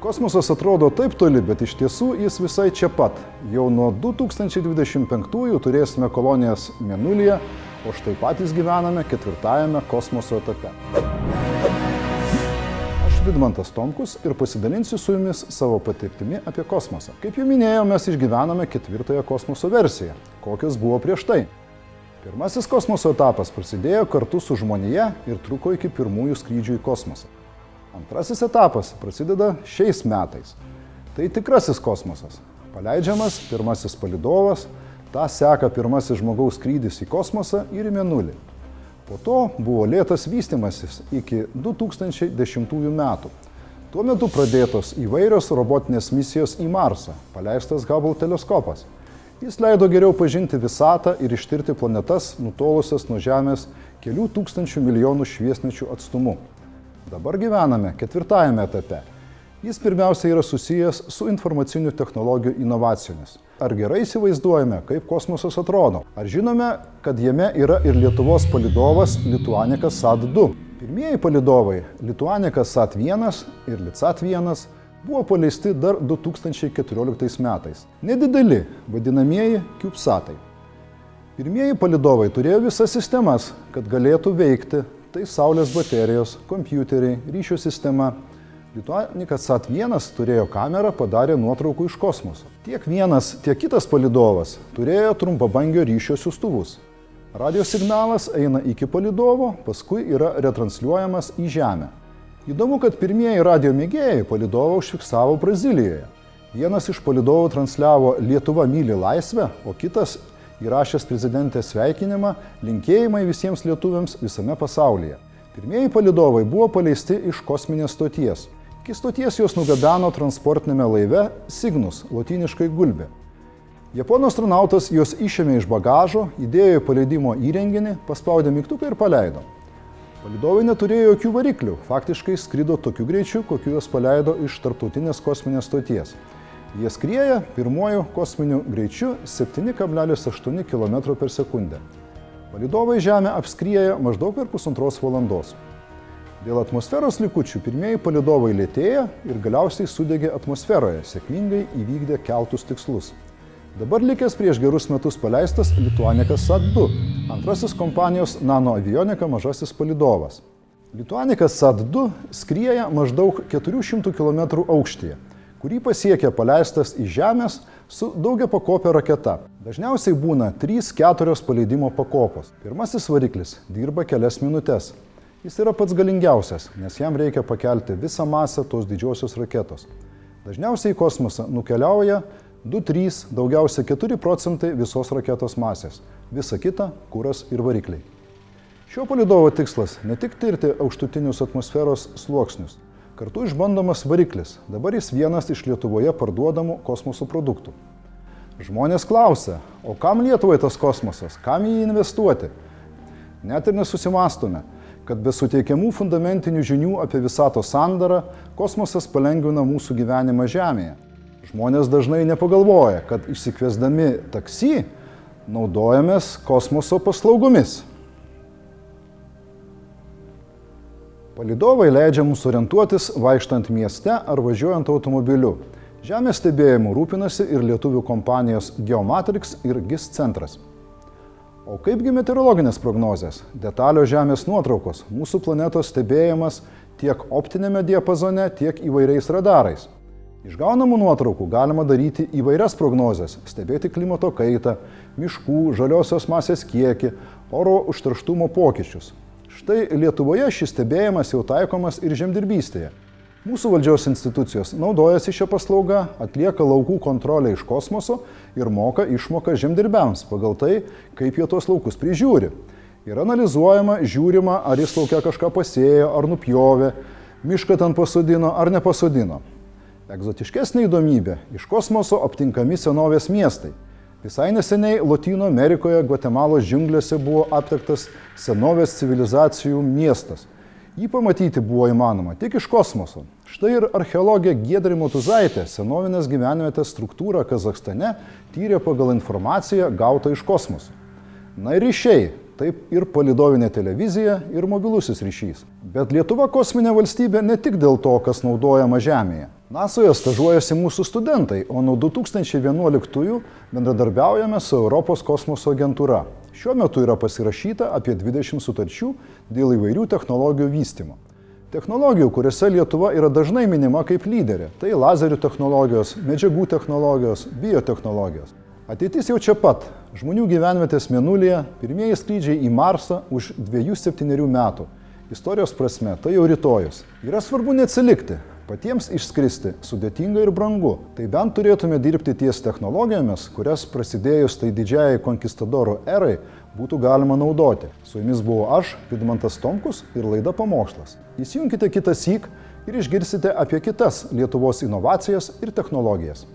Kosmosas atrodo taip toli, bet iš tiesų jis visai čia pat. Jau nuo 2025-ųjų turėsime kolonijas Mėnulyje, o štai patys gyvename ketvirtajame kosmoso etape. Aš Vidmantas Tomkus ir pasidalinsiu su jumis savo patirtimi apie kosmosą. Kaip jau minėjau, mes išgyvename ketvirtąją kosmoso versiją. Kokios buvo prieš tai? Pirmasis kosmoso etapas prasidėjo kartu su žmonėje ir truko iki pirmųjų skrydžių į kosmosą. Antrasis etapas prasideda šiais metais. Tai tikrasis kosmosas. Paleidžiamas pirmasis palidovas, tą seka pirmasis žmogaus skrydis į kosmosą ir į Mėnulį. Po to buvo lėtas vystimasis iki 2010 metų. Tuo metu pradėtos įvairios robotinės misijos į Marsą, paleistas Hubble teleskopas. Jis leido geriau pažinti visatą ir ištirti planetas nutolusias nuo Žemės kelių tūkstančių milijonų šviesmečių atstumu. Dabar gyvename ketvirtajame etape. Jis pirmiausia yra susijęs su informacinių technologijų inovacijomis. Ar gerai įsivaizduojame, kaip kosmosas atrodo? Ar žinome, kad jame yra ir Lietuvos palidovas Lituanikas SAT-2? Pirmieji palidovai Lituanikas SAT-1 ir LICAT-1 buvo paleisti dar 2014 metais. Nedideli, vadinamieji CubeSatai. Pirmieji palidovai turėjo visas sistemas, kad galėtų veikti Tai saulės baterijos, kompiuteriai, ryšio sistema. Lituanikas SAT-1 turėjo kamerą, padarė nuotraukų iš kosmoso. Tiek vienas, tiek kitas palidovas turėjo trumpabangio ryšio siūstuvus. Radio signalas eina iki palidovo, paskui yra retransliuojamas į Žemę. Įdomu, kad pirmieji radio mėgėjai palidovą užfiksavo Brazilijoje. Vienas iš palidovų transliavo Lietuva myli laisvę, o kitas įrašęs prezidentės sveikinimą, linkėjimai visiems lietuviams visame pasaulyje. Pirmieji palidovai buvo paleisti iš kosminės stoties. Iki stoties juos nugabeno transportinėme laive Signus, latiniškai gulbė. Japonų astronautas juos išėmė iš bagažo, įdėjo į paleidimo įrenginį, paspaudė mygtuką ir paleido. Palidovai neturėjo jokių variklių, faktiškai skrido tokiu greičiu, kokiu juos paleido iš tarptautinės kosminės stoties. Jie skrieja pirmuoju kosminiu greičiu 7,8 km per sekundę. Palidovai Žemę apskrieja maždaug per pusantros valandos. Dėl atmosferos likučių pirmieji palidovai lėtėja ir galiausiai sudegė atmosferoje, sėkmingai įvykdė keltus tikslus. Dabar likęs prieš gerus metus paleistas Lituanikas SAT-2, antrasis kompanijos Nano avionika mažasis palidovas. Lituanikas SAT-2 skrieja maždaug 400 km aukštyje kurį pasiekia paleistas į Žemės su daugia pakopė raketa. Dažniausiai būna 3-4 paleidimo pakopos. Pirmasis variklis dirba kelias minutės. Jis yra pats galingiausias, nes jam reikia pakelti visą masę tos didžiosios raketos. Dažniausiai į kosmosą nukeliauja 2-3, daugiausia 4 procentai visos raketos masės. Visa kita - kuras ir varikliai. Šio palidovo tikslas ne tik tirti aukštutinius atmosferos sluoksnius, Kartu išbandomas variklis. Dabar jis vienas iš Lietuvoje parduodamų kosmoso produktų. Žmonės klausia, o kam Lietuvai tas kosmosas, kam jį investuoti? Net ir nesusimastome, kad be suteikiamų fundamentinių žinių apie visato sandarą, kosmosas palengvina mūsų gyvenimą Žemėje. Žmonės dažnai nepagalvoja, kad išsikviesdami taksi naudojamės kosmoso paslaugomis. Palidovai leidžia mums orientuotis vaikštant mieste ar važiuojant automobiliu. Žemės stebėjimu rūpinasi ir lietuvių kompanijos Geomatrix ir GIS centras. O kaipgi meteorologinės prognozės, detalios Žemės nuotraukos, mūsų planetos stebėjimas tiek optinėme diapazone, tiek įvairiais radarais. Išgaunamų nuotraukų galima daryti įvairias prognozes, stebėti klimato kaitą, miškų, žaliosios masės kiekį, oro užterštumo pokyčius. Štai Lietuvoje šis stebėjimas jau taikomas ir žemdirbystėje. Mūsų valdžios institucijos naudojasi šią paslaugą, atlieka laukų kontrolę iš kosmoso ir moka išmoką žemdirbiams pagal tai, kaip jie tuos laukus prižiūri. Ir analizuojama, žiūrima, ar jis laukia kažką pasėjo, ar nupjovė, mišką ten pasodino ar nepasodino. Egzotiškesnė įdomybė - iš kosmoso aptinkami senovės miestai. Visai neseniai Latino Amerikoje, Gvatemalos džiunglėse buvo aptiktas senovės civilizacijų miestas. Jį pamatyti buvo įmanoma tik iš kosmoso. Štai ir archeologė Giedri Motuzaitė senovinės gyvenvietės struktūrą Kazakstane tyrė pagal informaciją gautą iš kosmoso. Na ir ryšiai, taip ir palidovinė televizija ir mobilusis ryšys. Bet Lietuva kosminė valstybė ne tik dėl to, kas naudojama Žemėje. NASOje stažuojasi mūsų studentai, o nuo 2011 bendradarbiaujame su Europos kosmoso agentūra. Šiuo metu yra pasirašyta apie 20 sutarčių dėl įvairių technologijų vystimo. Technologijų, kuriuose Lietuva yra dažnai minima kaip lyderė - tai lazerių technologijos, medžiagų technologijos, biotehnologijos. Ateitis jau čia pat. Žmonių gyvenvietės Mėnulėje, pirmieji skrydžiai į Marsą už 2-7 metų. Istorijos prasme tai jau rytojus. Yra svarbu neatsilikti, Patiems išskristi sudėtinga ir brangu, tai bent turėtume dirbti ties technologijomis, kurias prasidėjus tai didžiai konkistadorų erai būtų galima naudoti. Su jumis buvau aš, Vidmantas Tomkus ir laida Pamokslas. Įsijunkite kitą syk ir išgirsite apie kitas Lietuvos inovacijas ir technologijas.